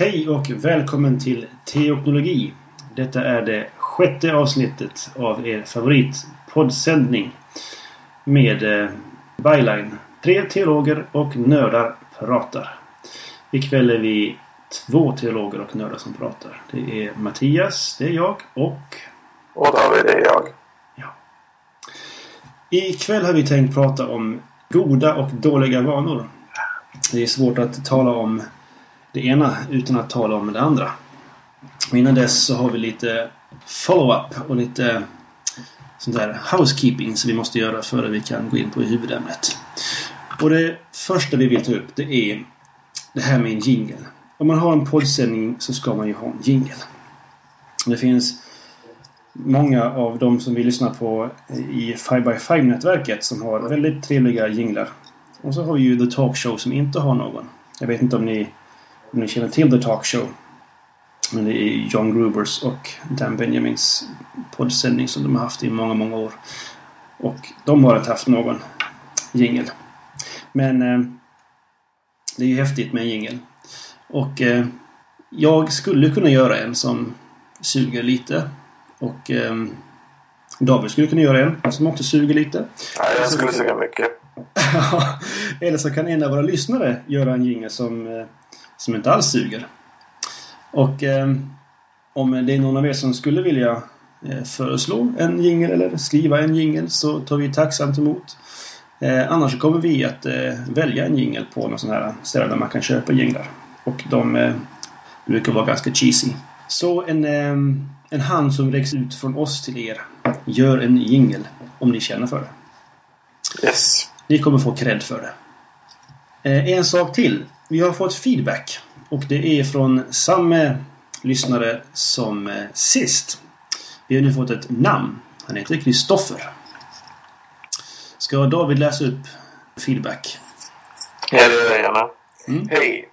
Hej och välkommen till Teoknologi. Detta är det sjätte avsnittet av er favoritpoddsändning med eh, byline Tre teologer och nördar pratar. Ikväll är vi två teologer och nördar som pratar. Det är Mattias, det är jag och... Och David, det är jag. Ikväll har vi tänkt prata om goda och dåliga vanor. Det är svårt att tala om det ena utan att tala om det andra. Men innan dess så har vi lite follow-up och lite eh, sånt där housekeeping som vi måste göra före vi kan gå in på huvudämnet. Och det första vi vill ta upp det är det här med en jingle. Om man har en poddsändning så ska man ju ha en jingle. Det finns många av de som vi lyssnar på eh, i 5x5-nätverket som har väldigt trevliga jinglar. Och så har vi ju The Talk Show som inte har någon. Jag vet inte om ni, om ni känner till The Talk Show. Det är John Grubers och Dan Benjamins poddsändning som de har haft i många, många år. Och de har inte haft någon jingel. Men eh, det är ju häftigt med en jingel. Och eh, jag skulle kunna göra en som suger lite. Och eh, David skulle kunna göra en som också suger lite. Nej, jag skulle suga mycket. Eller så kan en av våra lyssnare göra en jingel som, eh, som inte alls suger. Och eh, om det är någon av er som skulle vilja eh, föreslå en jingel eller skriva en jingel så tar vi tacksamt emot. Eh, annars kommer vi att eh, välja en jingel på någon sån här ställe där man kan köpa jinglar. Och de eh, brukar vara ganska cheesy. Så en, eh, en hand som räcks ut från oss till er. Gör en jingel om ni känner för det. Yes. Ni kommer få cred för det. En sak till. Vi har fått feedback. Och det är från samma lyssnare som eh, sist. Vi har nu fått ett namn. Han heter Kristoffer. Ska David läsa upp feedback? Ja, det gör jag gärna. Mm. Hej!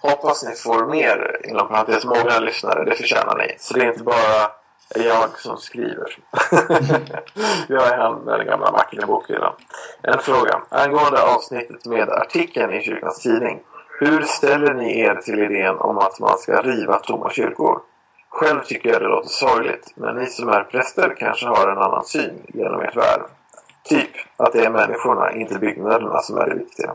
Hoppas ni får mer, inom parentes många lyssnare. Det förtjänar ni. Så det är inte bara jag som skriver. jag är han med den gamla macken i bokhyllan. En fråga. Angående avsnittet med artikeln i kyrkans tidning. Hur ställer ni er till idén om att man ska riva tomma kyrkor? Själv tycker jag det låter sorgligt, men ni som är präster kanske har en annan syn genom ert värv. Typ att det är människorna, inte byggnaderna, som är det viktiga.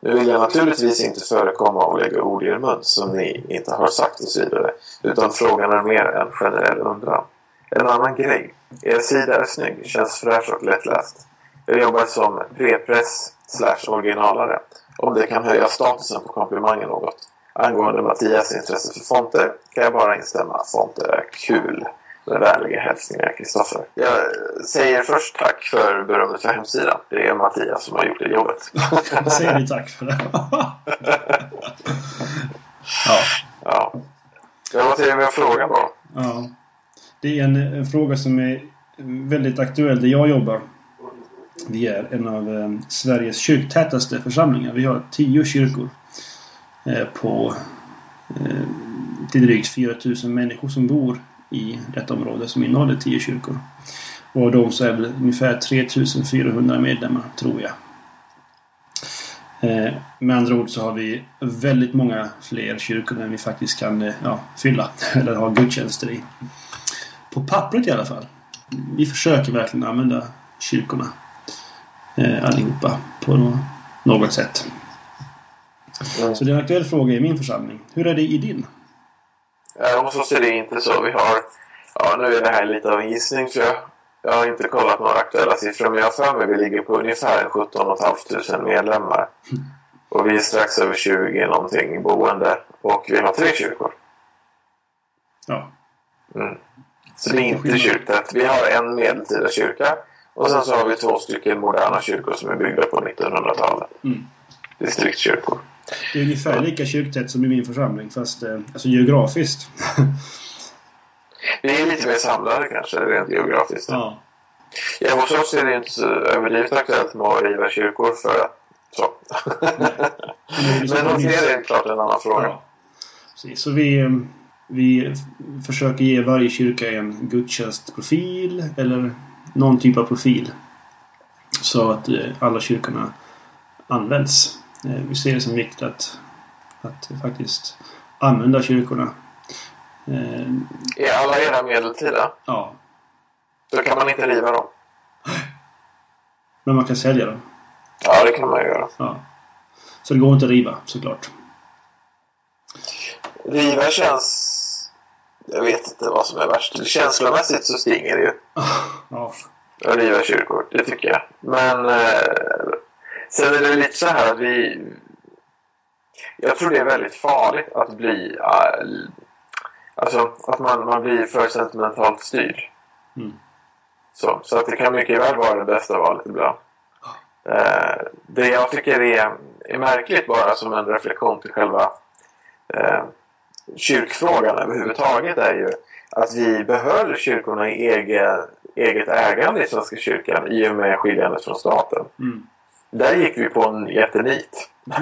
Nu vill jag naturligtvis inte förekomma och lägga ord i er mun som ni inte har sagt och så vidare. Utan frågan är mer en generell undran. En annan grej. Er sida är snygg, känns fräsch och lättläst. Jag jobbar som prepress slash originalare. Om det kan höja statusen på komplimangen något. Angående Mattias intresse för fonter kan jag bara instämma. Fonter är kul. Med vänliga hälsningar Kristoffer. Jag säger först tack för berömmet för hemsidan. Det är Mattias som har gjort det jobbet. Då säger vi tack för det. ja. ja. Jag var till med en fråga bara. ja. Det är en, en fråga som är väldigt aktuell där jag jobbar. Vi är en av eh, Sveriges kyrktätaste församlingar. Vi har tio kyrkor. Eh, på eh, till drygt 4000 människor som bor i detta område som innehåller tio kyrkor. Och av dem så är det ungefär 3400 medlemmar, tror jag. Med andra ord så har vi väldigt många fler kyrkor än vi faktiskt kan ja, fylla eller ha gudstjänster i. På pappret i alla fall. Vi försöker verkligen använda kyrkorna eh, allihopa på nå- något sätt. Mm. Så det är en aktuell fråga i min församling. Hur är det i din? Eh, Hos oss är det inte så. Vi har, ja nu är det här lite av en gissning för jag, jag har inte kollat några aktuella siffror men jag har för mig vi ligger på ungefär 17 500 medlemmar. Och vi är strax över 20 någonting boende och vi har tre kyrkor. Ja, Mm. Så det är inte kyrktätt. Vi har en medeltida kyrka och sen så har vi två stycken moderna kyrkor som är byggda på 1900-talet. Mm. Distriktskyrkor. det är ungefär lika kyrktätt som i min församling fast eh, alltså geografiskt. Vi är lite mer samlade kanske rent geografiskt. ja. Ja, hos oss är det inte så överdrivet aktuellt med att riva kyrkor för att så. Men hos er är det klart en annan fråga. Ja. Precis. Så vi, eh, vi försöker ge varje kyrka en gudstjänstprofil eller någon typ av profil. Så att eh, alla kyrkorna används. Eh, Vi ser det som viktigt att, att faktiskt använda kyrkorna. Eh, Är alla era medeltida? ja, Då kan man inte riva dem. men man kan sälja dem. Ja, det kan man göra. Ja. Så det går inte att riva såklart. Riva känns... Jag vet inte vad som är värst. Känslomässigt så stinger det ju. Ja, att riva kyrkor. Det tycker jag. Men eh, sen är det lite så här att vi... Jag tror det är väldigt farligt att bli... eh, alltså att man, man blir för sentimentalt styrd. Mm. Så, så att det kan mycket väl vara det bästa valet ibland. Eh, det jag tycker är, är märkligt bara som en reflektion till själva eh, kyrkfrågan överhuvudtaget är ju att vi behöll kyrkorna i egen, eget ägande i Svenska kyrkan i och med skiljandet från staten. mm. Där gick vi på en jättenit.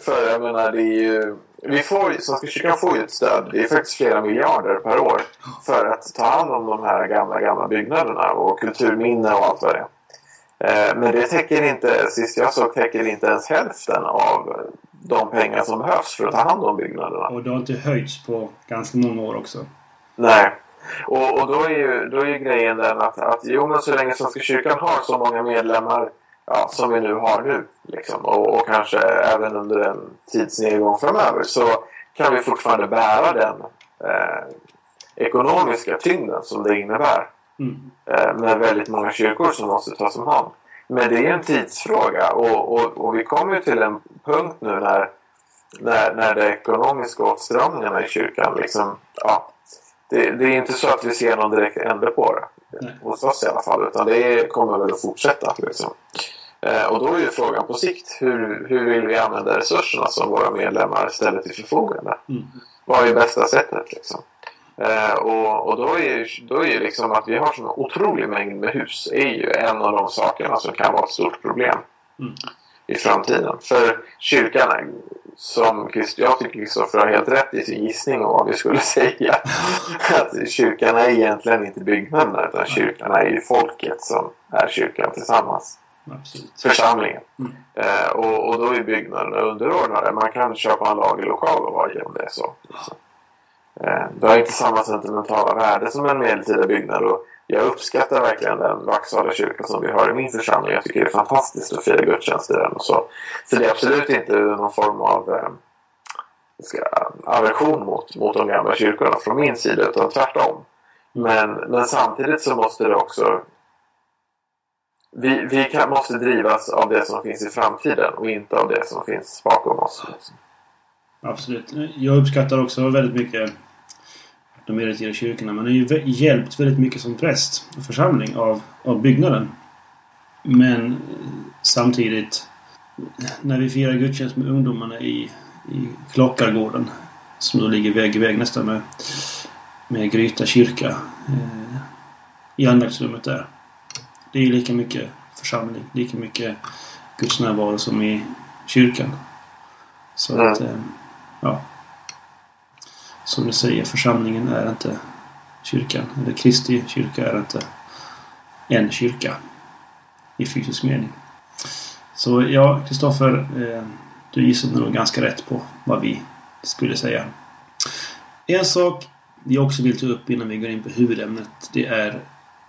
För jag menar, det är ju... Vi får, Svenska kyrkan får ju ett stöd. Det är faktiskt flera miljarder per år. För att ta hand om de här gamla, gamla byggnaderna och kulturminne och allt vad det är. Eh, Men det täcker inte, sist jag såg, täcker inte ens hälften av de pengar som behövs för att ta hand om byggnaderna. Och det har inte höjts på ganska många år också. Nej. Och, och då, är ju, då är ju grejen den att, att jo, men så länge Svenska kyrkan har så många medlemmar ja, som vi nu har nu liksom, och, och kanske även under en tidsnedgång framöver så kan vi fortfarande bära den eh, ekonomiska tyngden som det innebär Mm. eh, med väldigt många kyrkor som måste tas om hand. Men det är en tidsfråga och, och, och vi kommer ju till en punkt nu när, när, när de ekonomiska åtstramningarna i kyrkan liksom, ja, det, det är inte så att vi ser någon direkt ände på det. Nej. Hos oss i alla fall. Utan det kommer väl att fortsätta. Liksom. Eh, och då är ju frågan på sikt. Hur, hur vill vi använda resurserna som våra medlemmar ställer till förfogande? Mm. Vad är bästa sättet liksom? Eh, och, och då är ju, då är ju liksom att vi har sån otrolig mängd med hus är ju en av de sakerna som kan vara ett stort problem Mm. I framtiden. För kyrkan, som jag tycker Kristoffer har helt rätt i sin gissning om vad vi skulle säga. att kyrkan är egentligen inte byggnaderna utan kyrkan är ju folket som är kyrkan tillsammans. Absolut. Församlingen. Mm. Eh, och, och då är byggnaderna underordnade. Man kan köpa en lagerlokal och vara om det är så. Liksom. Eh, det har inte samma sentimentala värde som en medeltida byggnad. Och jag uppskattar verkligen den Vaksala kyrka som vi har i min församling. Jag tycker det är fantastiskt att fira gudstjänst i den. Så. så det är absolut inte någon form av eh, ska, aversion mot, mot de gamla kyrkorna från min sida. Utan tvärtom. Men, men samtidigt så måste det också vi, vi kan, måste drivas av det som finns i framtiden och inte av det som finns bakom oss. Absolut. Jag uppskattar också väldigt mycket de medeltida kyrkorna. Man har ju hjälpt väldigt mycket som präst och församling av, av byggnaden. Men eh, samtidigt när vi firar gudstjänst med ungdomarna i, i Klockargården som då ligger vägg i vägg nästan med, med Gryta kyrka eh, i andaktsrummet där. Det är ju lika mycket församling, lika mycket Guds närvaro som i kyrkan. Så Mm. att, eh, ja. Som du säger, församlingen är inte kyrkan. Eller Kristi kyrka är inte en kyrka i fysisk mening. Så ja, Kristoffer, eh, du gissade nog ganska rätt på vad vi skulle säga. En sak vi också vill ta upp innan vi går in på huvudämnet, det är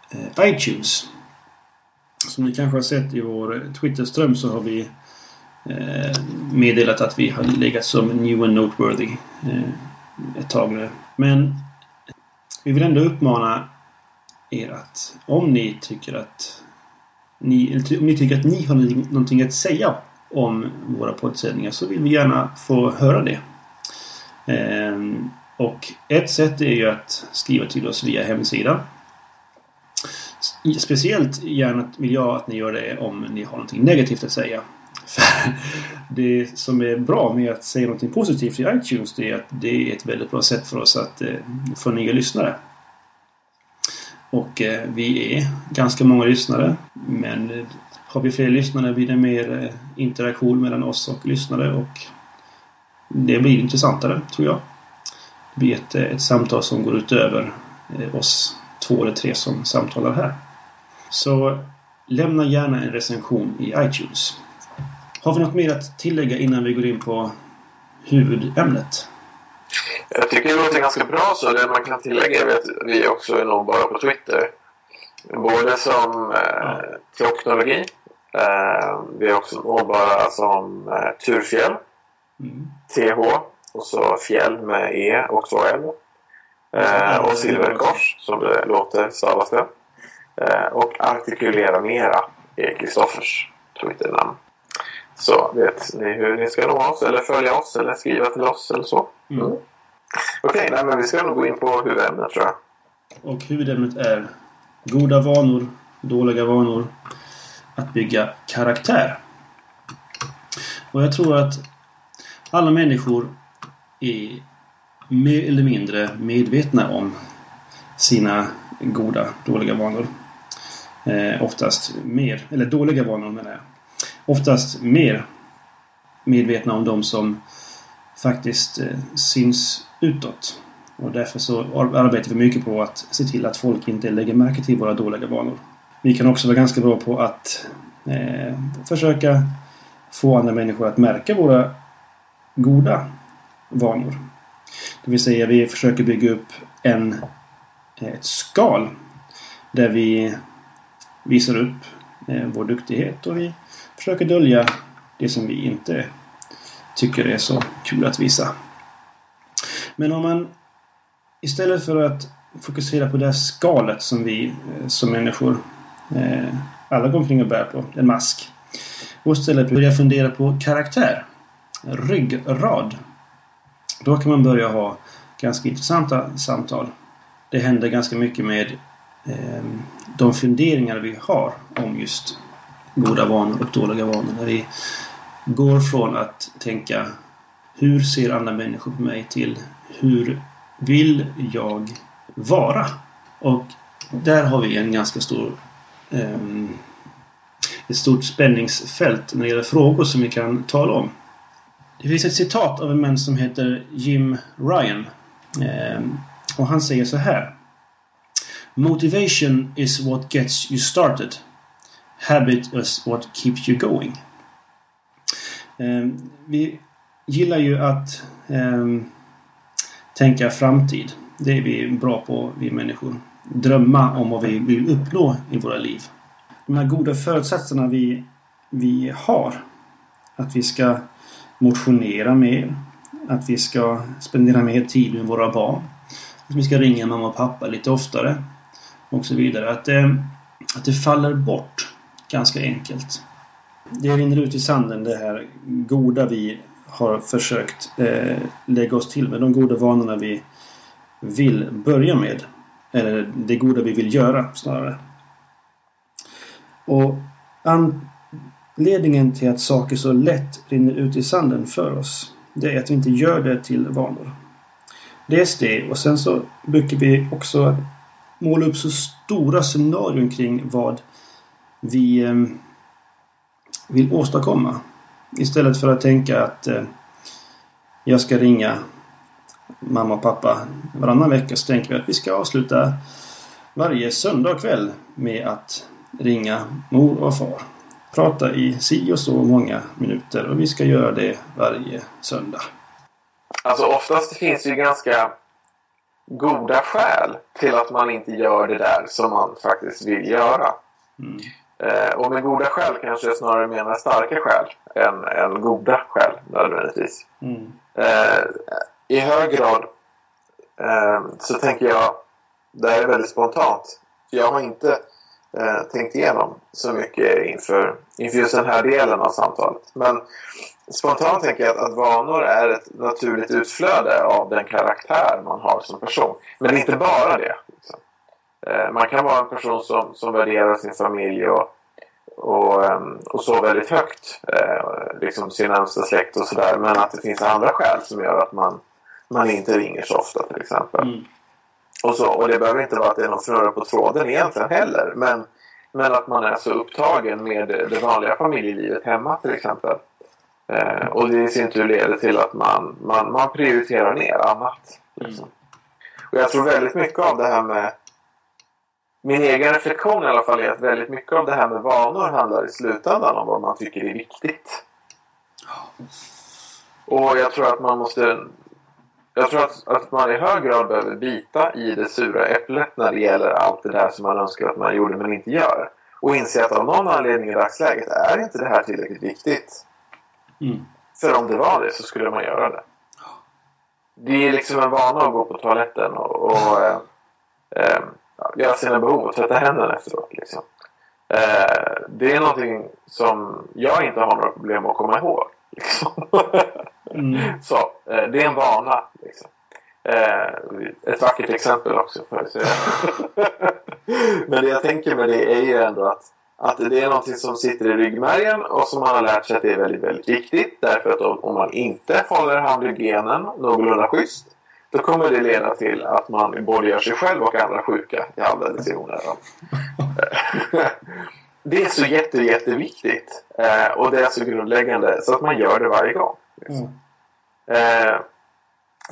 eh, iTunes. Som ni kanske har sett i vår Twitterström så har vi eh, meddelat att vi har legat som new and noteworthy ett tag nu. Men vi vill ändå uppmana er att om ni tycker att ni, om ni tycker att ni har någonting- att säga om våra poddsändningar så vill vi gärna få höra det. Ehm, och ett sätt är ju att skriva till oss via hemsidan. Speciellt gärna vill jag att ni gör det om ni har någonting negativt att säga. Det som är bra med att säga något positivt i iTunes det är att det är ett väldigt bra sätt för oss att eh, få nya lyssnare. Och eh, vi är ganska många lyssnare. Men eh, har vi fler lyssnare blir det mer eh, interaktion mellan oss och lyssnare och det blir intressantare, tror jag. Det blir ett, eh, ett samtal som går utöver eh, oss två eller tre som samtalar här. Så lämna gärna en recension i iTunes. Har vi något mer att tillägga innan vi går in på huvudämnet. Jag tycker det låter ganska bra så. Det man kan tillägga är att vi också är nåbara på Twitter. Både som eh, teknologi. Eh, vi är också nåbara som eh, Turfjäll. Mm. TH. Och så Fjäll med E och så L. Eh, och Silverkors som det låter stavas det. Eh, och Artikulera Mera är Kristoffers Twitternamn. Så vet ni hur ni ska nå oss eller följa oss eller skriva till oss eller så. Mm. Mm. Okej, nej, men vi ska nog gå in på huvudämnet tror jag. Och huvudämnet är goda vanor, dåliga vanor, att bygga karaktär. Och jag tror att alla människor är mer eller mindre medvetna om sina goda, dåliga vanor. Eh, oftast mer, eller dåliga vanor menar jag. Oftast mer medvetna om de som faktiskt eh, syns utåt. Och därför så arbetar vi mycket på att se till att folk inte lägger märke till våra dåliga vanor. Vi kan också vara ganska bra på att eh, försöka få andra människor att märka våra goda vanor. Det vill säga vi försöker bygga upp en, eh, ett skal där vi visar upp eh, vår duktighet och vi försöker dölja det som vi inte tycker är så kul att visa. Men om man istället för att fokusera på det här skalet som vi eh, som människor eh, alla går omkring och bär på, en mask. Och istället börja fundera på karaktär, ryggrad. Då kan man börja ha ganska intressanta samtal. Det händer ganska mycket med eh, de funderingar vi har om just goda vanor och dåliga vanor. När vi går från att tänka hur ser andra människor på mig till hur vill jag vara? Och där har vi en ganska stor ehm, ett stort spänningsfält när det gäller frågor som vi kan tala om. Det finns ett citat av en man som heter Jim Ryan. Ehm, och han säger så här. Motivation is what gets you started. Habit is what keeps you going. Ehm, vi gillar ju att ehm, tänka framtid. Det är vi bra på, vi människor. Drömma om vad vi vill uppnå i våra liv. De här goda förutsatserna vi, vi har. Att vi ska motionera mer. Att vi ska spendera mer tid med våra barn. Att vi ska ringa mamma och pappa lite oftare. Och så vidare. Att det, att det faller bort ganska enkelt. Det rinner ut i sanden det här goda vi har försökt eh, lägga oss till med. De goda vanorna vi vill börja med. Eller det goda vi vill göra snarare. Och anledningen till att saker så lätt rinner ut i sanden för oss. Det är att vi inte gör det till vanor. Dels det och sen så brukar vi också måla upp så stora scenarion kring vad vi eh, vill åstadkomma. Istället för att tänka att eh, jag ska ringa mamma och pappa varannan vecka så tänker vi att vi ska avsluta varje söndag kväll med att ringa mor och far. Prata i si och så många minuter och vi ska göra det varje söndag. Alltså oftast finns det ju ganska goda skäl till att man inte gör det där som man faktiskt vill göra. Mm. Eh, och med goda skäl kanske jag snarare menar starka skäl än, än goda skäl nödvändigtvis. Mm. Eh, I hög grad eh, så tänker jag, det här är väldigt spontant. Jag har inte eh, tänkt igenom så mycket inför, inför just den här delen av samtalet. Men spontant tänker jag att, att vanor är ett naturligt utflöde av den karaktär man har som person. Men inte bara det. Eh, man kan vara en person som, som värderar sin familj och, och, ehm, och så väldigt högt. Eh, liksom sin närmsta släkt och sådär. Men att det finns andra skäl som gör att man, man inte ringer så ofta till exempel. Mm. Och, så, och det behöver inte vara att det är någon snurra på tråden egentligen heller. Men, men att man är så upptagen med det vanliga familjelivet hemma till exempel. Eh, och det i sin tur leder till att man, man, man prioriterar ner annat. Liksom. Och jag tror väldigt mycket av det här med min egen reflektion i alla fall är att väldigt mycket av det här med vanor handlar i slutändan om vad man tycker är viktigt. Och jag tror att man måste... Jag tror att, att man i hög grad behöver bita i det sura äpplet när det gäller allt det där som man önskar att man gjorde men inte gör. Och inse att av någon anledning i dagsläget är inte det här tillräckligt viktigt. Mm. För om det var det så skulle man göra det. Det är liksom en vana att gå på toaletten och, och eh, eh, göra sina behov och tvätta händerna efteråt. Liksom. Eh, det är någonting som jag inte har några problem att komma ihåg. Liksom. Mm. Så, eh, det är en vana. Liksom. Eh, ett vackert exempel också jag säga. Men det jag tänker med det är ju ändå att, att det är någonting som sitter i ryggmärgen och som man har lärt sig att det är väldigt, väldigt viktigt. Därför att om, om man inte håller handhygienen någorlunda schysst då kommer det leda till att man både gör sig själv och andra sjuka i alldeles i onödan. det är så jätte, jätteviktigt. Eh, och det är så grundläggande så att man gör det varje gång. Liksom. Eh,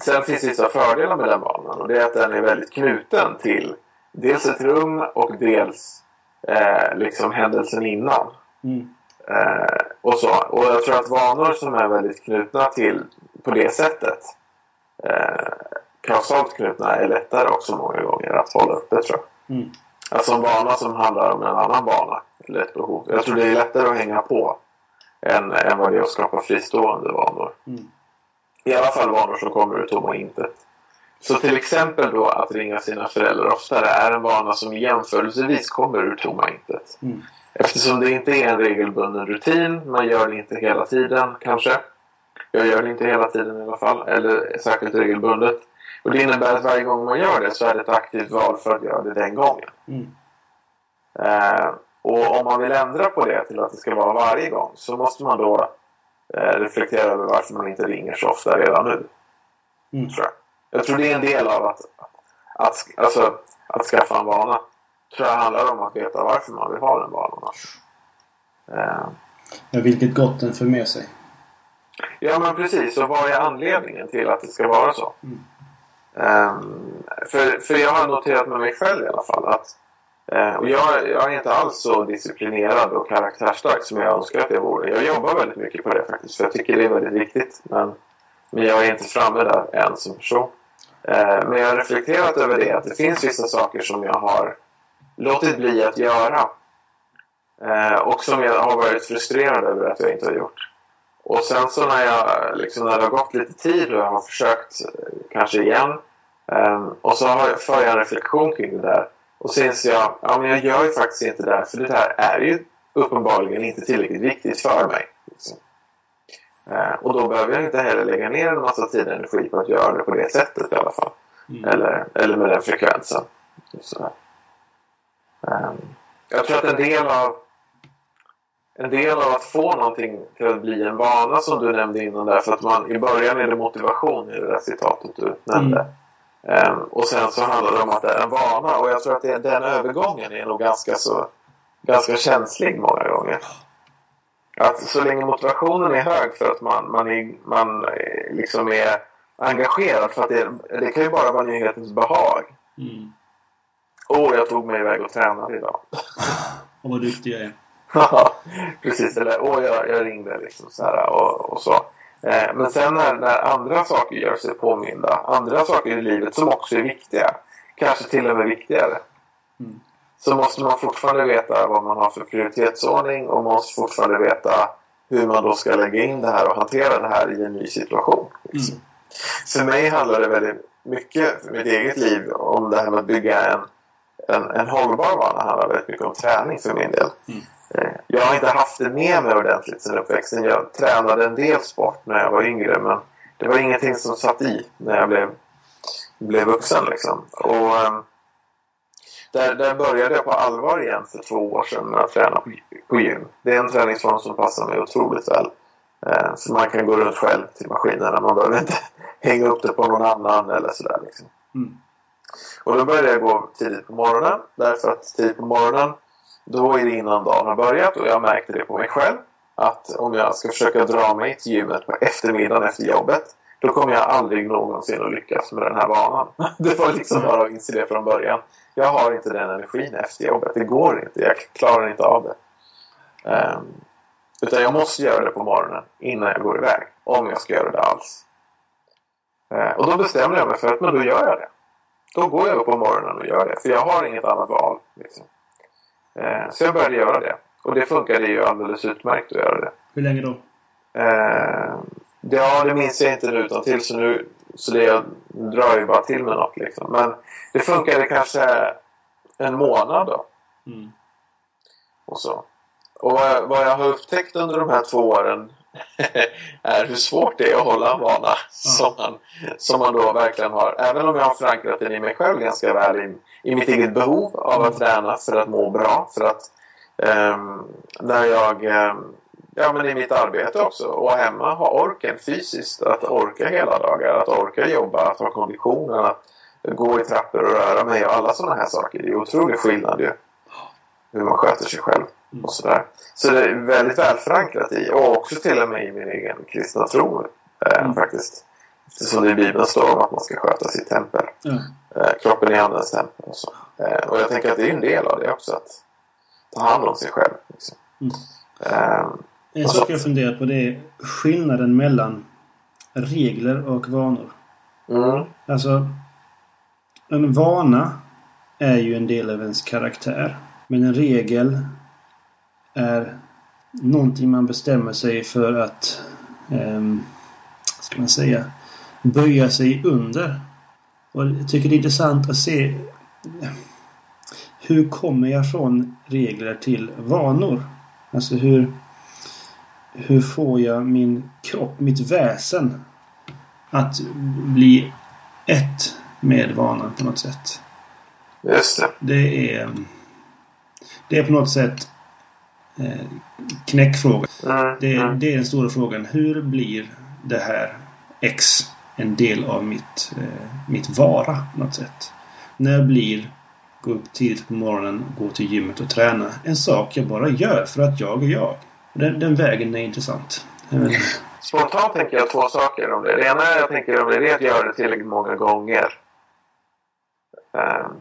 sen finns det vissa fördelar med den banan och det är att den är väldigt knuten till dels ett rum och dels eh, liksom händelsen innan. Mm. Eh, och, så. och jag tror att vanor som är väldigt knutna till på det sättet kausalt knutna är lättare också många gånger att hålla uppe tror jag. Mm. Alltså en vana som handlar om en annan vana eller ett behov. Jag tror det är lättare att hänga på än, än vad det är att skapa fristående vanor. Mm. I alla fall vanor som kommer ur tomma intet. Så till exempel då att ringa sina föräldrar oftare är en vana som jämförelsevis kommer ur tomma intet. Mm. Eftersom det inte är en regelbunden rutin, man gör det inte hela tiden kanske. Jag gör det inte hela tiden i alla fall, eller särskilt regelbundet. Och det innebär att varje gång man gör det så är det ett aktivt val för att göra det den gången. Mm. Eh, och om man vill ändra på det till att det ska vara varje gång så måste man då eh, reflektera över varför man inte ringer så ofta redan nu. Mm. Tror jag. jag tror det är en del av att, att, alltså, att skaffa en vana. tror jag handlar om att veta varför man vill ha den vanan. Eh, Ja, vilket gott den för med sig. Ja men precis, och vad är anledningen till att det ska vara så? Mm. Ehm, för, för jag har noterat med mig själv i alla fall att och jag, jag är inte alls så disciplinerad och karaktärsstark som jag önskar att jag vore. Jag jobbar väldigt mycket på det faktiskt för jag tycker det är väldigt viktigt. Men, men jag är inte framme där än som person. Eh, men jag har reflekterat över det att det finns vissa saker som jag har låtit bli att göra. Eh, och som jag har varit frustrerad över att jag inte har gjort. Och sen så när, jag, liksom, när det har gått lite tid och jag har försökt eh, kanske igen. Um, och så har jag, för jag en reflektion kring det där. Och så inser jag ja, men jag gör ju faktiskt inte det här. För det där är ju uppenbarligen inte tillräckligt viktigt för mig. Liksom. Uh, och då behöver jag inte heller lägga ner en massa tid och energi på att göra det på det sättet i alla fall. Mm. Eller, eller med den frekvensen. Sådär. Um, jag tror att en del av en del av att få någonting till att bli en vana som du nämnde innan där. För att man i början är det motivation i det där citatet du nämnde. Ehm, och sen så handlar det om att det är en vana. Och jag tror att det, den övergången är nog ganska så ganska känslig många gånger. Att så länge motivationen är hög för att man, man, är, man liksom är engagerad. För att det, det kan ju bara vara nyhetens behag. Mm. Åh, jag tog mig iväg och tränade idag. Och vad duktig jag är. Ja, precis. Eller åh, jag, jag ringde liksom så här och, och så. Eh, men sen när, när andra saker gör sig påminda, andra saker i livet som också är viktiga, kanske till och med viktigare, Mm. så måste man fortfarande veta vad man har för prioritetsordning och man måste fortfarande veta hur man då ska lägga in det här och hantera det här i en ny situation. Liksom. Mm. För mig handlar det väldigt mycket för mitt eget liv om det här med att bygga en, en, en hållbar vana. handlar väldigt mycket om träning för min del. Mm. Jag har inte haft det med mig ordentligt sen uppväxten. Jag tränade en del sport när jag var yngre men det var ingenting som satt i när jag blev, blev vuxen. Liksom. Och, ehm, där, där började jag på allvar igen för två år sedan med att träna på, på gym. Det är en träningsform som passar mig otroligt väl. Eh, Så man kan gå runt själv till maskinerna. Man behöver inte hänga upp det på någon annan eller sådär. Liksom. Mm. Och då började jag gå tidigt på morgonen. Därför att tidigt på morgonen då är det innan dagen har börjat och jag märkte det på mig själv. Att om jag ska försöka dra mig till gymmet på eftermiddagen efter jobbet. Då kommer jag aldrig någonsin att lyckas med den här vanan. Det var liksom bara att inse det från början. Jag har inte den energin efter jobbet. Det går inte. Jag klarar inte av det. Um, Utan jag måste göra det på morgonen innan jag går iväg. Om jag ska göra det alls. Uh, och då bestämde jag mig för att men då gör jag det. Då går jag upp på morgonen och gör det. För jag har inget annat val. Liksom. Eh, så jag började göra det. Och det funkade ju alldeles utmärkt att göra det. Hur länge då? Eh, ja, det minns jag inte nu utan till så nu så det jag drar ju bara till med något liksom. Men det funkade kanske en månad då. Mm. Och så. Och vad jag, vad jag har upptäckt under de här två åren är hur svårt det är att hålla en vana som, man, som man då verkligen har. Även om jag har förankrat den i mig själv ganska väl i, i mitt eget behov av att träna för att må bra. För att um, när jag um, ja, men i mitt arbete också och hemma ha orken fysiskt. Att orka hela dagar, att orka jobba, att ha konditionen, att gå i trappor och röra mig och alla sådana här saker. Det är otrolig skillnad ju. Hur man sköter sig själv och sådär. Så det är väldigt väl förankrat i och också till och med i min egen kristna tro eh, Mm. faktiskt. Eftersom det i Bibeln står om att man ska sköta sitt tempel. Ja. Eh, kroppen är andens tempel och så. Eh, och jag tänker att det är en del av det också att ta hand om sig själv. Liksom. Mm. Eh, En sak jag funderar på det är skillnaden mellan regler och vanor. mm, Alltså, en vana är ju en del av ens karaktär. Men en regel är någonting man bestämmer sig för att, ehm, ska man säga, böja sig under. Och jag tycker det är intressant att se hur kommer jag från regler till vanor? Alltså hur, hur får jag min kropp, mitt väsen att bli ett med vanan på något sätt. just det. Det är, det är på något sätt eh, knäckfrågan. Mm, Det, mm. det är den stora frågan. Hur blir det här X en del av mitt, eh, mitt vara på något sätt? När blir gå upp tidigt på morgonen, gå till gymmet och träna en sak jag bara gör för att jag är jag? Den, den vägen är intressant. Inte. Spontant tänker jag två saker om det. Det ena jag tänker om det är att göra det tillräckligt många gånger. Um,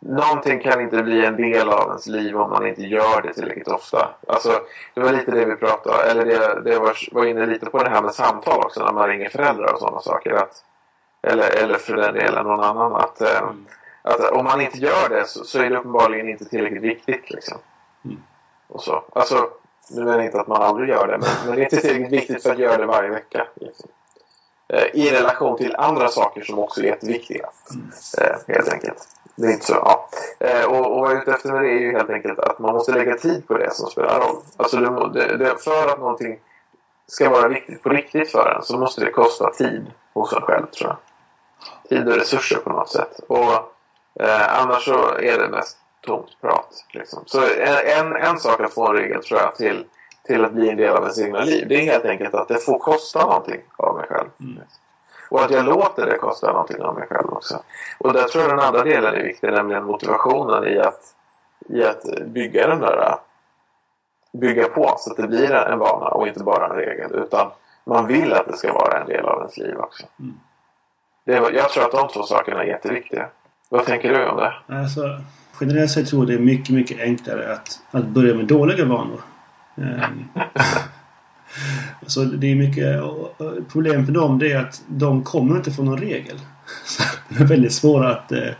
någonting kan inte bli en del av ens liv om man inte gör det tillräckligt ofta. Alltså, det var lite det vi pratade eller det, det var, var inne lite på det här med samtal också när man ringer föräldrar och sådana saker. Att, eller, eller för den delen någon annan. Att, ehm, att om man inte gör det så, så är det uppenbarligen inte tillräckligt viktigt. Liksom. Mm. Och så. Alltså, nu menar jag inte att man aldrig gör det, men, men det är inte tillräckligt viktigt för att göra det varje vecka. Liksom. Eh, I relation till andra saker som också är jätteviktiga. Eh, helt enkelt. Det är inte så, ja. Eh, och, och vad jag är ute efter med det är ju helt enkelt att man måste lägga tid på det som spelar roll. Alltså det, det, för att någonting ska vara viktigt på riktigt för en så måste det kosta tid hos en själv tror jag. Tid och resurser på något sätt. Och eh, annars så är det mest tomt prat. Liksom. Så en, en sak att få en regel tror jag till, till att bli en del av ens egna liv. Det är helt enkelt att det får kosta någonting av mig själv. Mm. Och att jag låter det kosta någonting av mig själv också. Och där tror jag den andra delen är viktig, nämligen motivationen i att, i att bygga den där bygga på så att det blir en vana och inte bara en regel. Utan man vill att det ska vara en del av ens liv också. Mm. Det, jag tror att de två sakerna är jätteviktiga. Vad tänker du om det? Alltså, generellt sett tror jag det är mycket, mycket enklare att, att börja med dåliga vanor. Så alltså, det är mycket... problem för Problemet med dem det är att de kommer inte från någon regel. Så de är väldigt svåra att, eh,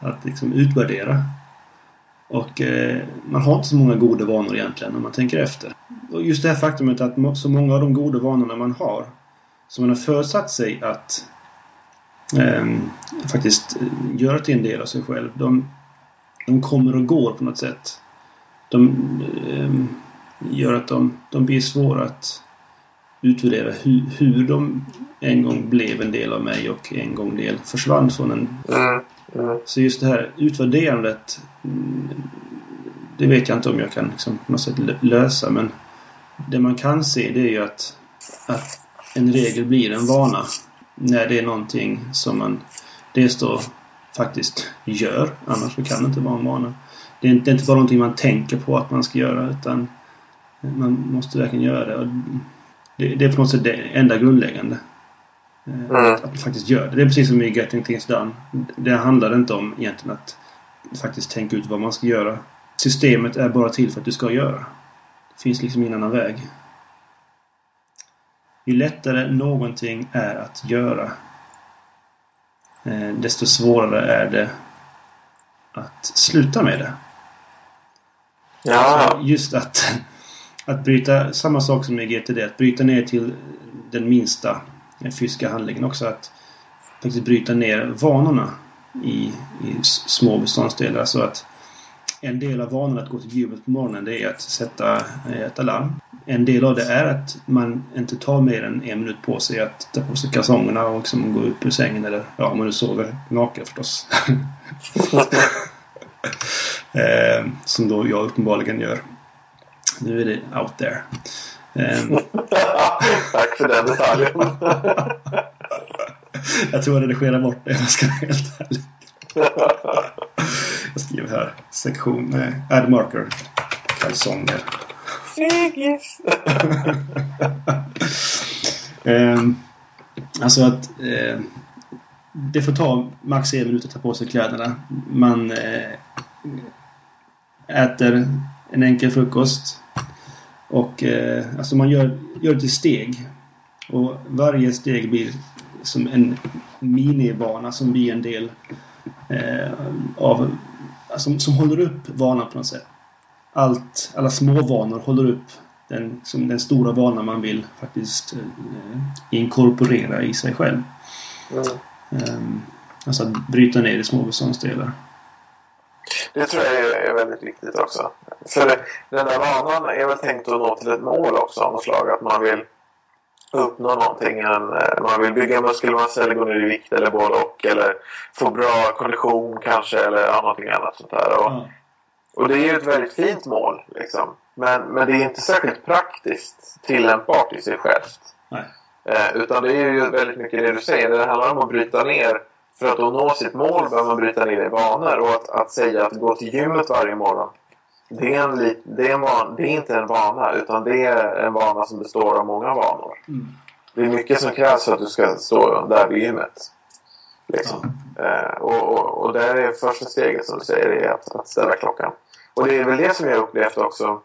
att liksom utvärdera. Och eh, man har inte så många goda vanor egentligen om man tänker efter. Och just det här faktumet att så många av de goda vanorna man har som man har försatt sig att ehm, faktiskt eh, göra till en del av sig själv. De, de kommer och går på något sätt. De ehm, gör att de, de blir svåra att utvärdera hur, hur de en gång blev en del av mig och en gång del försvann från en. Mm. Mm. Så just det här utvärderandet mm, det vet jag inte om jag kan liksom på något sätt lö- lösa men det man kan se det är ju att, att en regel blir en vana när det är någonting som man dels då faktiskt gör. Annars så kan det inte vara en vana. Det är inte, det är inte bara någonting man tänker på att man ska göra utan man måste verkligen göra det. Och det, det är på något sätt det enda grundläggande. Eh, Mm. Att man faktiskt gör det. Det är precis som i Getting Things Done. Det handlar inte om egentligen att faktiskt tänka ut vad man ska göra. Systemet är bara till för att du ska göra. Det finns liksom ingen annan väg. ju lättare någonting är att göra eh, desto svårare är det att sluta med det. Ja, just att, att bryta, samma sak som i GTD, att bryta ner till den minsta fysiska handlingen också. Att faktiskt bryta ner vanorna i, i små beståndsdelar. Så att en del av vanan att gå till gymmet på morgonen det är att sätta eh, ett alarm. En del av det är att man inte tar mer än en minut på sig att ta på sig kalsongerna och liksom gå upp ur sängen eller ja, om man nu sover naken förstås. eh, som då jag uppenbarligen gör. Nu är det out there. Eh, tack för den detaljen. jag tror jag redigerar bort det om jag ska vara helt ärlig. Jag skriver här. Sektion. Eh, marker. Kalsonger. Fegis! Ehm, alltså att eh, det får ta max en minut att ta på sig kläderna. Man eh, äter en enkel frukost. Och eh, alltså man gör, gör det i steg. Och varje steg blir som en minivana som blir en del eh, av... Alltså, som håller upp vanan på något sätt. Allt, alla små vanor håller upp den, som den stora vanan man vill faktiskt eh, inkorporera i sig själv. Mm. Ehm, alltså att bryta ner i små beståndsdelar. Det tror jag är, väldigt viktigt också. För den där vanan är väl tänkt att nå till ett mål också av något slag. Att man vill uppnå någonting. Eh, man vill bygga muskelmassa eller gå ner i vikt eller både och. Eller få bra kondition kanske eller ja, någonting annat sånt där. Och, Ja. och det är ju ett väldigt fint mål. Liksom. Men, men det är inte särskilt praktiskt tillämpbart i sig självt. Nej. Eh, utan det är ju väldigt mycket det du säger. Det handlar om att bryta ner. För att då nå sitt mål behöver man bryta ner det i vanor. Och att, att säga att gå till gymmet varje morgon. Det är, en, det, är en van, det är inte en vana. Utan det är en vana som består av många vanor. Mm. Det är mycket som krävs för att du ska stå där vid gymmet. Liksom. Eh, och, och, och där är första steget som du säger är att, att ställa klockan. Och det är väl det som jag upplevt också.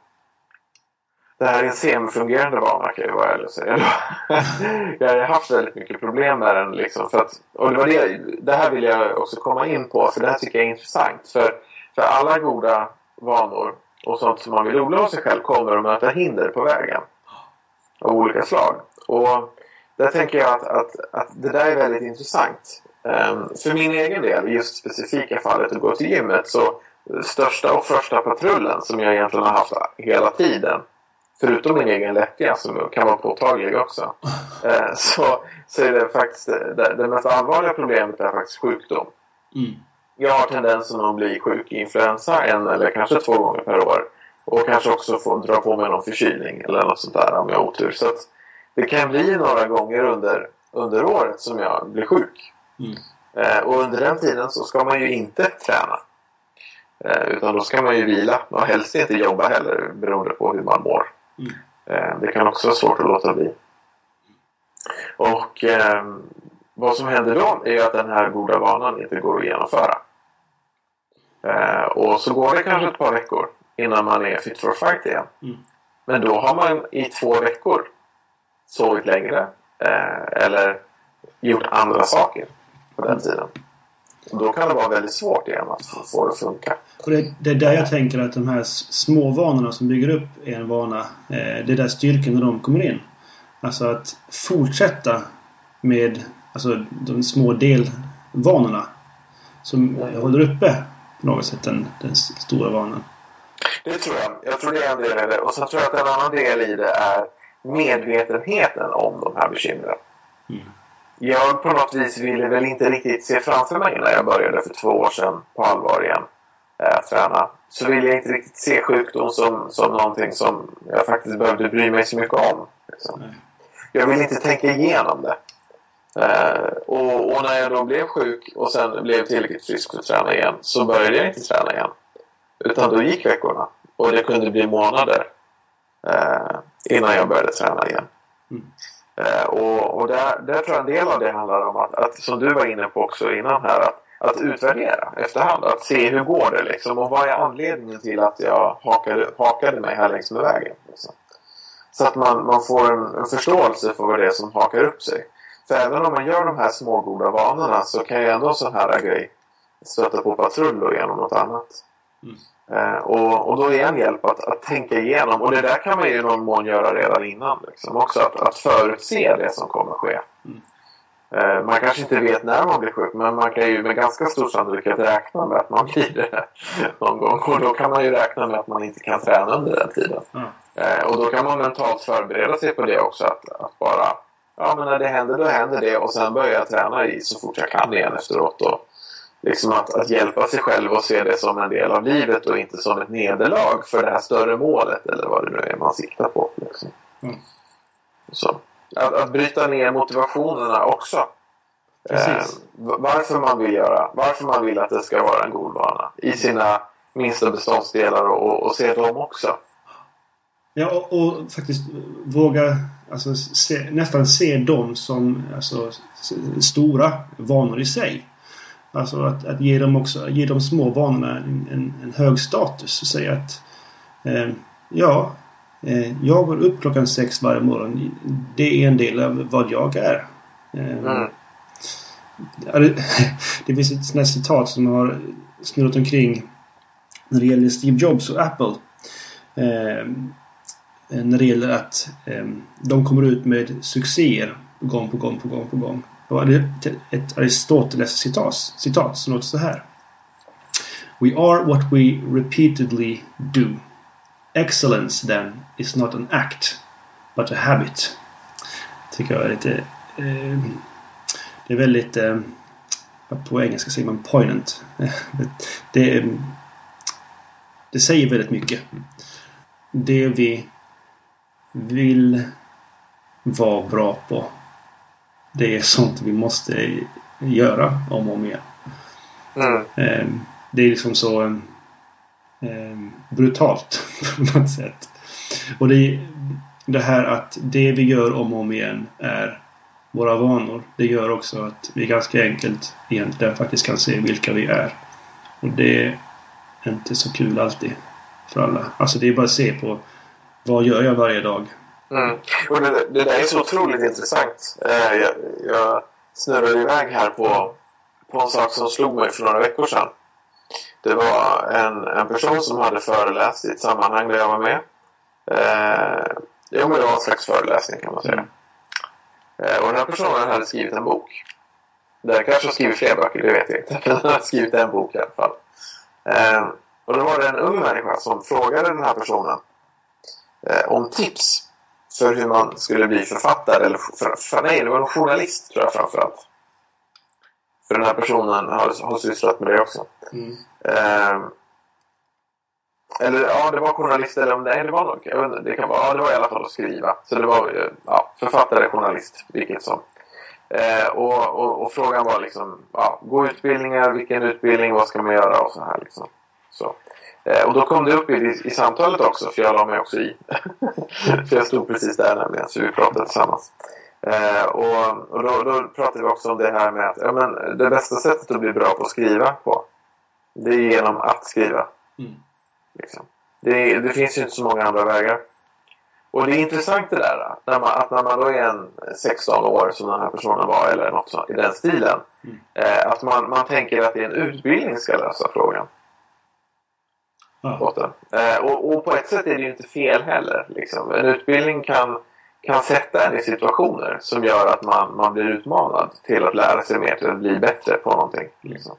Det här är en semifungerande vana kan jag vara ärlig och säga. jag har haft väldigt mycket problem med den. Liksom, för att, och det, var det, det här vill jag också komma in på för det här tycker jag är intressant. För, för alla goda vanor och sånt som man vill odla hos sig själv kommer att möta hinder på vägen. Av olika slag. Och där tänker jag att, att, att det där är väldigt intressant. Um, för min egen del, just specifika fallet att gå till gymmet, så största och första patrullen som jag egentligen har haft hela tiden, förutom min egen lättja som kan vara påtaglig också, eh, så, så är det faktiskt det, det mest allvarliga problemet är faktiskt sjukdom. Mm. Jag har tendensen att bli sjuk i influensa en eller kanske två gånger per år. Och kanske också få dra på mig någon förkylning eller något sånt där om jag har otur. Så det kan bli några gånger under, under året som jag blir sjuk. Mm. Eh, och under den tiden så ska man ju inte träna. Eh, utan då ska man ju vila och helst inte jobba heller beroende på hur man mår. Mm. Eh, det kan också vara svårt att låta bli. Och ehm, vad som händer då är att den här goda vanan inte går att genomföra. Eh, och så går det kanske ett par veckor innan man är fit for fight igen. Mm. Men då har man i två veckor sovit längre eh, eller gjort andra saker på den tiden. Då kan det vara väldigt svårt igen att få- det att funka. Och det, det är där jag tänker att de här små vanorna som bygger upp en vana, eh, det är där styrkan när de kommer in. Alltså att fortsätta med alltså, de små delvanorna som håller uppe på något sätt den, den stora vanan. Det tror jag. Jag tror det är en del i det. Och så tror jag att en annan del i det är medvetenheten om de här bekymren. Mm. Jag på något vis ville väl inte riktigt se framför mig när jag började för två år sedan på allvar igen eh, träna. Så ville jag inte riktigt se sjukdom som, som någonting som jag faktiskt behövde bry mig så mycket om. Liksom. Nej. Jag ville inte tänka igenom det. Eh, och, och när jag då blev sjuk och sen blev tillräckligt frisk för att träna igen så började jag inte träna igen. Utan då gick veckorna. Och det kunde bli månader eh, innan jag började träna igen. Mm. Eh, och och där, där tror jag en del av det handlar om att, att som du var inne på också innan här, att, att utvärdera efterhand. Att se hur går det liksom och vad är anledningen till att jag hakade, hakade mig här längs med vägen. Liksom. Så att man, man får en, en förståelse för vad det är som hakar upp sig. För även om man gör de här små goda vanorna så kan ju ändå en sån här grej stöta på patrull och genom något annat. Mm. Eh, och, och då är en hjälp att, att tänka igenom. Och det där kan man ju i någon mån göra redan innan. Liksom. Också att, att förutse det som kommer ske. Mm. Eh, man kanske inte vet när man blir sjuk men man kan ju med ganska stor sannolikhet räkna med att man blir det någon gång. Och då kan man ju räkna med att man inte kan träna under den tiden. Ja. Eh, och då kan man mentalt förbereda sig på det också. Att, att bara, ja men när det händer då händer det och sen börjar jag träna i så fort jag kan igen efteråt. Och liksom att, att hjälpa sig själv och se det som en del av livet och inte som ett nederlag för det här större målet eller vad det nu är man siktar på. Liksom. Mm. Så. Att, att bryta ner motivationerna också. Eh, varför man vill göra, varför man vill att det ska vara en god vana i sina minsta beståndsdelar och, och se dem också. Ja, och, och faktiskt våga alltså, se, nästan se dem som alltså, stora vanor i sig. Alltså att, att ge dem också, ge de små vanorna en, en, en hög status och säga att eh, ja, eh, jag går upp klockan sex varje morgon. Det är en del av vad jag är. Eh, Mm. Det, det finns ett sånt citat som har snurrat omkring när det gäller Steve Jobs och Apple. Eh, när det gäller att eh, de kommer ut med succéer gång på gång på gång på gång. Då är det ett Aristoteles citat, citat som låter så här. We are what we repeatedly do. Excellence then is not an act but a habit. Tycker jag är lite eh, det är väldigt... Eh, på engelska säger man poignant. Det, eh, det säger väldigt mycket. Det vi vill vara bra på. Det är sånt vi måste göra om och om igen. Mm. Eh, Det är liksom så eh, brutalt på något sätt. Och det, det här att det vi gör om och om igen är våra vanor. Det gör också att vi ganska enkelt egentligen faktiskt kan se vilka vi är. Och det är inte så kul alltid för alla. Alltså det är bara att se på vad gör jag varje dag? Mm. Och det, det där är så otroligt intressant. Eh, jag, jag snurrade iväg här på, på en sak som slog mig för några veckor sedan. Det var en, en person som hade föreläst i ett sammanhang där jag var med. Eh, jo, men det var en slags föreläsning kan man säga. Eh, och den här personen hade skrivit en bok. Den kanske har skrivit fler böcker, det vet jag inte. Men han har skrivit en bok i alla fall. Eh, och då var det en ung människa som frågade den här personen eh, om tips för hur man skulle bli författare. Eller för, för, nej, det var en journalist tror jag framförallt. För den här personen har, har sysslat med det också. Mm. Eh, eller ja, det var journalist eller om nej, det var nog. Jag vet inte, det kan vara, ja, det var i alla fall att skriva. Så det var eh, ja, författare, journalist, vilket som. Eh, och, och, och frågan var liksom, ja, gå utbildningar, vilken utbildning, vad ska man göra och så här liksom. Så. Eh, och då kom det upp i, i samtalet också, för jag la mig också i. för jag stod precis där nämligen, så vi pratade tillsammans. Eh, och och då, då pratade vi också om det här med att ja, men det bästa sättet att bli bra på att skriva på, det är genom att skriva. Mm. Liksom. Det, det finns ju inte så många andra vägar. Och det är intressant det där att när man, att när man då är en 16 år som den här personen var eller något sånt, i den stilen. Mm. Eh, att man, man tänker att det är en utbildning ska lösa frågan Ja. Eh, och, och på ett sätt är det ju inte fel heller. Liksom. En utbildning kan, kan sätta en i situationer som gör att man, man blir utmanad till att lära sig mer, till att bli bättre på någonting. Liksom.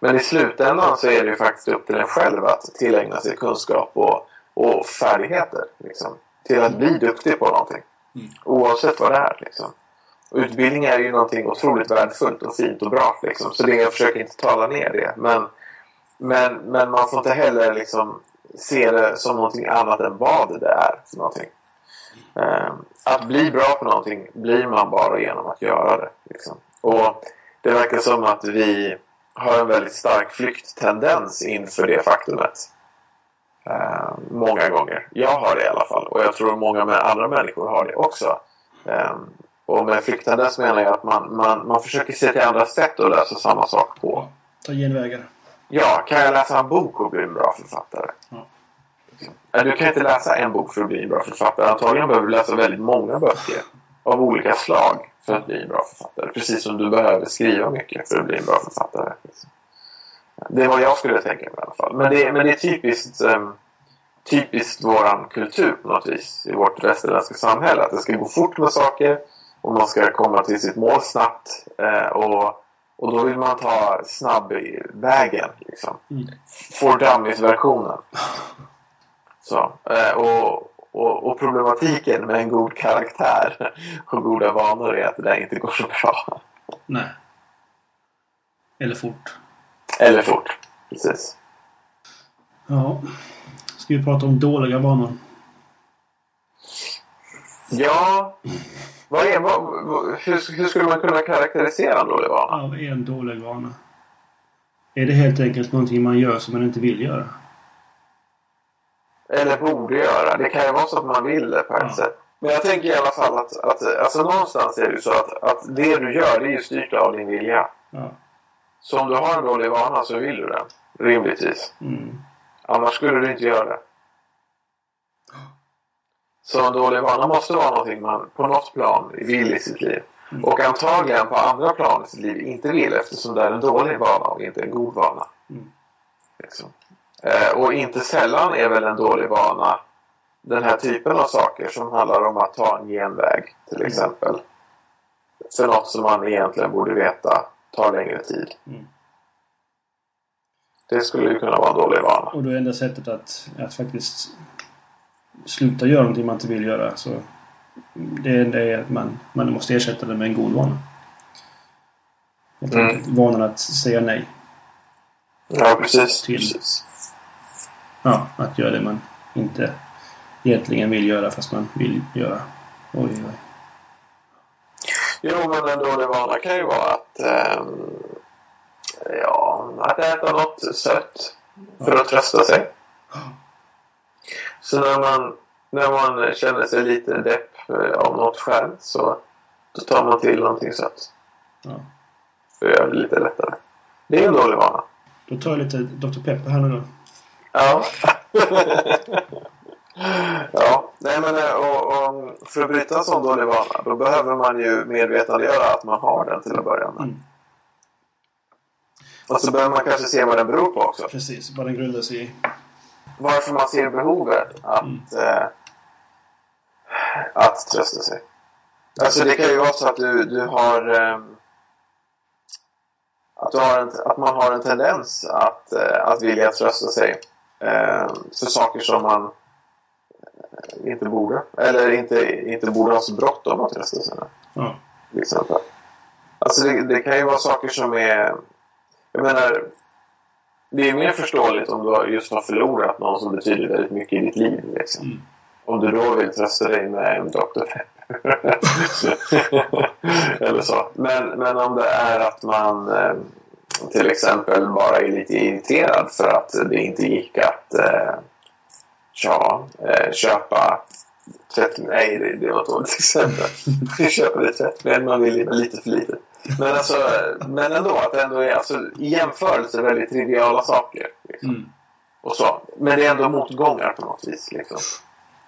Men i slutändan så är det ju faktiskt upp till en själv att tillägna sig kunskap och, och färdigheter. Liksom, till att bli duktig på någonting. Mm. Oavsett vad det är. Liksom. Och utbildning är ju någonting otroligt värdefullt och fint och bra. Liksom. Så det, jag försöker inte tala ner det. Men, men, men man får inte heller liksom, se det som någonting annat än vad det är för någonting. Ehm, att bli bra på någonting blir man bara genom att göra det. Liksom. Och det verkar som att vi har en väldigt stark flykttendens inför det faktumet. Eh, många gånger. Jag har det i alla fall. Och jag tror många andra människor har det också. Eh, och med flykttendens menar jag att man, man, man försöker se till andra sätt att lösa samma sak på. Ta genvägar. Ja, kan jag läsa en bok och bli en bra författare? Ja, Du kan inte läsa en bok för att bli en bra författare. Antagligen behöver du läsa väldigt många böcker av olika slag för att bli en bra författare. Precis som du behöver skriva mycket för att bli en bra författare. Det är vad jag skulle tänka mig i alla fall. Men det, men det är typiskt, um, typiskt våran kultur på något vis i vårt västerländska samhälle. Att det ska gå fort med saker och man ska komma till sitt mål snabbt. Eh, och, och då vill man ta snabbvägen. Liksom. Mm. For dummies-versionen. Så, eh, och, och, och problematiken med en god karaktär och goda vanor är att det där inte går så bra. Nej. Eller fort. Eller fort. Precis. Ja. Ska vi prata om dåliga vanor? Ja, vad är, vad, hur, hur skulle man kunna karaktärisera en dålig vana? Är en dålig vana? Är det helt enkelt någonting man gör som man inte vill göra? Eller borde göra. Det kan ju vara så att man vill det på ett Ja. sätt. Men jag tänker i alla fall att, att alltså någonstans är det ju så att, att det du gör det är ju styrt av din vilja. Ja. Så om du har en dålig vana så vill du den. Rimligtvis. Mm. Annars skulle du inte göra det. Så en dålig vana måste vara någonting man på något plan vill i sitt liv. Och antagligen på andra plan i sitt liv inte vill eftersom det är en dålig vana och inte en god vana. Mm. Liksom. Eh, och inte sällan är väl en dålig vana den här typen av saker som handlar om att ta en genväg till exempel. För något som man egentligen borde veta tar längre tid. Mm. Det skulle ju kunna vara en dålig vana. Och då är enda sättet att, att faktiskt sluta göra någonting man inte vill göra. Så det enda är att man, man måste ersätta det med en god vana. Helt Mm. enkelt vanan att säga nej. Ja, precis. Till. precis. Ja, att göra det man inte egentligen vill göra fast man vill göra. Oj, oj. Jo, men en dålig vana kan ju vara att, ehm, ja, att äta något sött för att trösta sig. Så när man, när man känner sig lite depp eh, av något skäl så då tar man till någonting sött. Ja. För att göra det lite lättare. Det är en dålig vana. Då tar jag lite Dr. Pepper här nu då. Ja. ja, nej men eh, och, och för att bryta en sån dålig vana då behöver man ju medvetandegöra att man har den till att börja med. Mm. Och så behöver man kanske se vad den beror på också. Precis, vad den grundar sig i. Varför man ser behovet att, Mm. eh, att trösta sig. Alltså det kan ju vara så att du, du har ehm, att, du har en, att man har en tendens att, eh, att vilja trösta sig eh, för saker som man eh, inte borde. Eller inte, inte borde ha så bråttom att trösta sig med. Ja. Till exempel. Alltså det, det kan ju vara saker som är... Jag menar... Det är mer förståeligt om du just har förlorat någon som betyder väldigt mycket i ditt liv. Liksom. Mm. Om du då vill trösta dig med en Dr. Pepper. Eller så. Men, men om det är att man eh, till exempel bara är lite irriterad för att det inte gick att eh, ja, eh, köpa tvättmedel. Nej, det, var ett dåligt exempel. köpa det tvättmedel man vill lite för lite. Men, alltså, men ändå, att det ändå är alltså, i jämförelse väldigt triviala saker. Liksom. Mm. Och så. Men det är ändå motgångar på något vis. Liksom.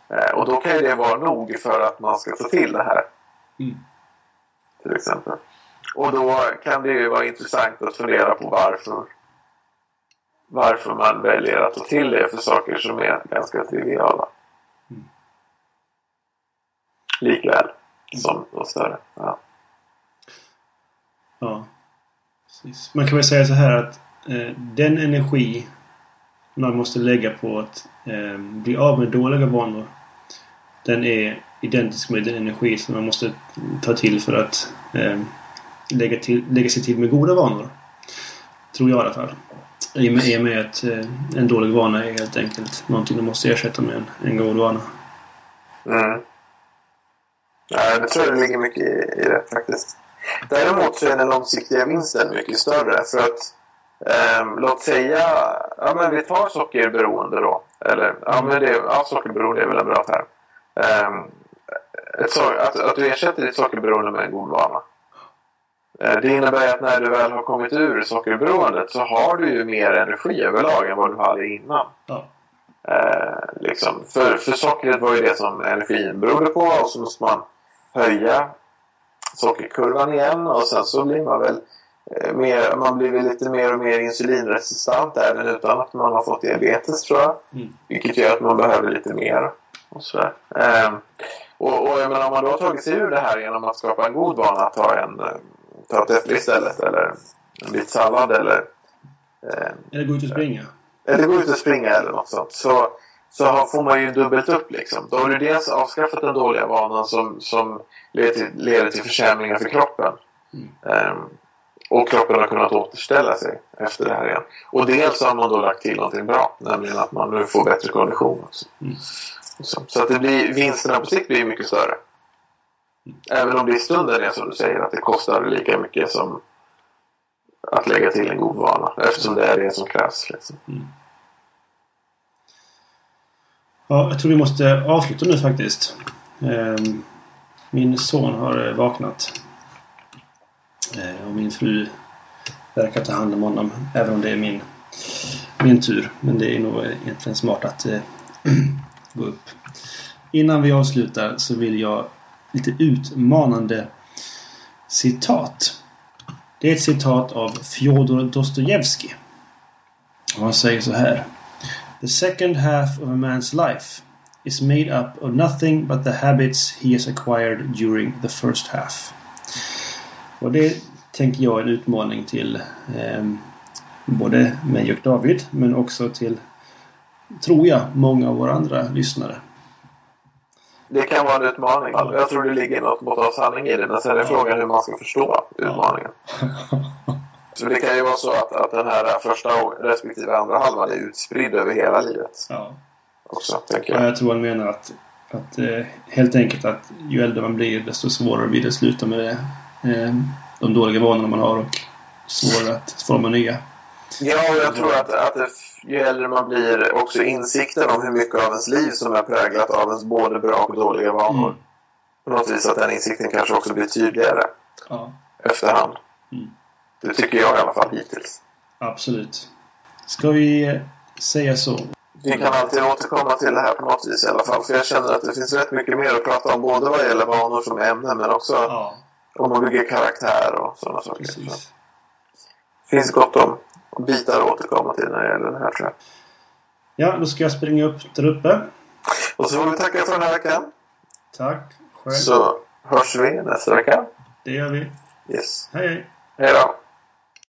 Eh, och då kan ju det vara nog för att man ska ta till det här. Mm. Till exempel. Och då kan det ju vara intressant att fundera på varför varför man väljer att ta till det för saker som är ganska triviala. Mm. Likväl som de större. Ja. Ja. Precis. Man kan väl säga så här att eh, den energi man måste lägga på att eh, bli av med dåliga vanor den är identisk med den energi som man måste ta till för att eh, lägga, till, lägga sig till med goda vanor. Tror jag i alla fall. I och med, i och med att eh, en dålig vana är helt enkelt någonting du måste ersätta med en, en god vana. Mm. Ja, jag tror det ligger mycket i, i det faktiskt. Däremot så är den långsiktiga vinsten mycket större. För att ehm, låt säga, ja men vi tar sockerberoende då. Eller, ja men det, ja, sockerberoende är väl en bra term. Ehm, ett, att, att du ersätter ditt sockerberoende med en god vana. Eh, Det innebär att när du väl har kommit ur sockerberoendet så har du ju mer energi överlag än vad du hade innan. Ja. Eh, liksom. för, för sockret var ju det som energin berodde på och så måste man höja sockerkurvan igen och sen så blir man väl eh, mer, man blir väl lite mer och mer insulinresistent även utan att man har fått diabetes tror jag. Mm. Vilket gör att man behöver lite mer. Och, sådär. Eh, och, och jag menar, om man då har tagit sig ur det här genom att skapa en god vana att ta, en, eh, ta ett äpple istället eller en bit sallad eller eh, Eller gå ut och springa. eller gå ut och springa eller något sånt. Så, så får man ju dubbelt upp liksom. Då har du dels avskaffat den dåliga vanan som, som leder, till, leder till försämringar för kroppen. Mm. Ehm, och kroppen har kunnat återställa sig efter det här igen. Och dels har man då lagt till någonting bra. Nämligen att man nu får bättre kondition också. Mm. Så, så att det blir, vinsterna på sikt blir mycket större. Även om det i stunden är som du säger att det kostar lika mycket som att lägga till en god vana. Eftersom det är det som krävs. Liksom. Ja, jag tror vi måste avsluta nu faktiskt. Ehm, min son har eh, vaknat. Eh, och min fru verkar ta hand om honom. Även om det är min, min tur. Men det är nog egentligen smart att eh, gå upp. Innan vi avslutar så vill jag lite utmanande citat. Det är ett citat av Fjodor Dostojevskij. Och han säger så här. The second half of a man's life is made up of nothing but the habits he has acquired during the first half. Och det tänker jag är en utmaning till eh, både mig och David men också till, tror jag, många av våra andra lyssnare. Det kan vara en utmaning. Jag tror det ligger något mått av sanning i det. Men sen är frågan hur man ska förstå utmaningen. Så det kan ju vara så att, att den här första respektive andra halvan är utspridd över hela livet. Ja. Också, tänker Ja, jag. jag tror han menar att, att eh, helt enkelt att ju äldre man blir desto svårare blir det att sluta med eh, de dåliga vanorna man har och svårare att forma nya. Ja, och jag tror att, att det, ju äldre man blir också insikten om hur mycket av ens liv som är präglat av ens både bra och dåliga vanor. Mm. På något vis att den insikten kanske också blir tydligare Ja, efterhand. Det tycker jag i alla fall hittills. absolut. Ska vi säga så? Vi kan alltid återkomma till det här på något vis i alla fall. För jag känner att det finns rätt mycket mer att prata om. Både vad gäller vanor som ämne men också Ja, om man bygger karaktär och sådana saker. Så precis. det finns gott om bitar att återkomma till när det gäller det här tror jag. Ja, då ska jag springa upp där uppe. Och så får vi tacka för den här veckan. Tack själv. Så hörs vi nästa vecka. Det gör vi. Yes. Hej, hej. Hej då.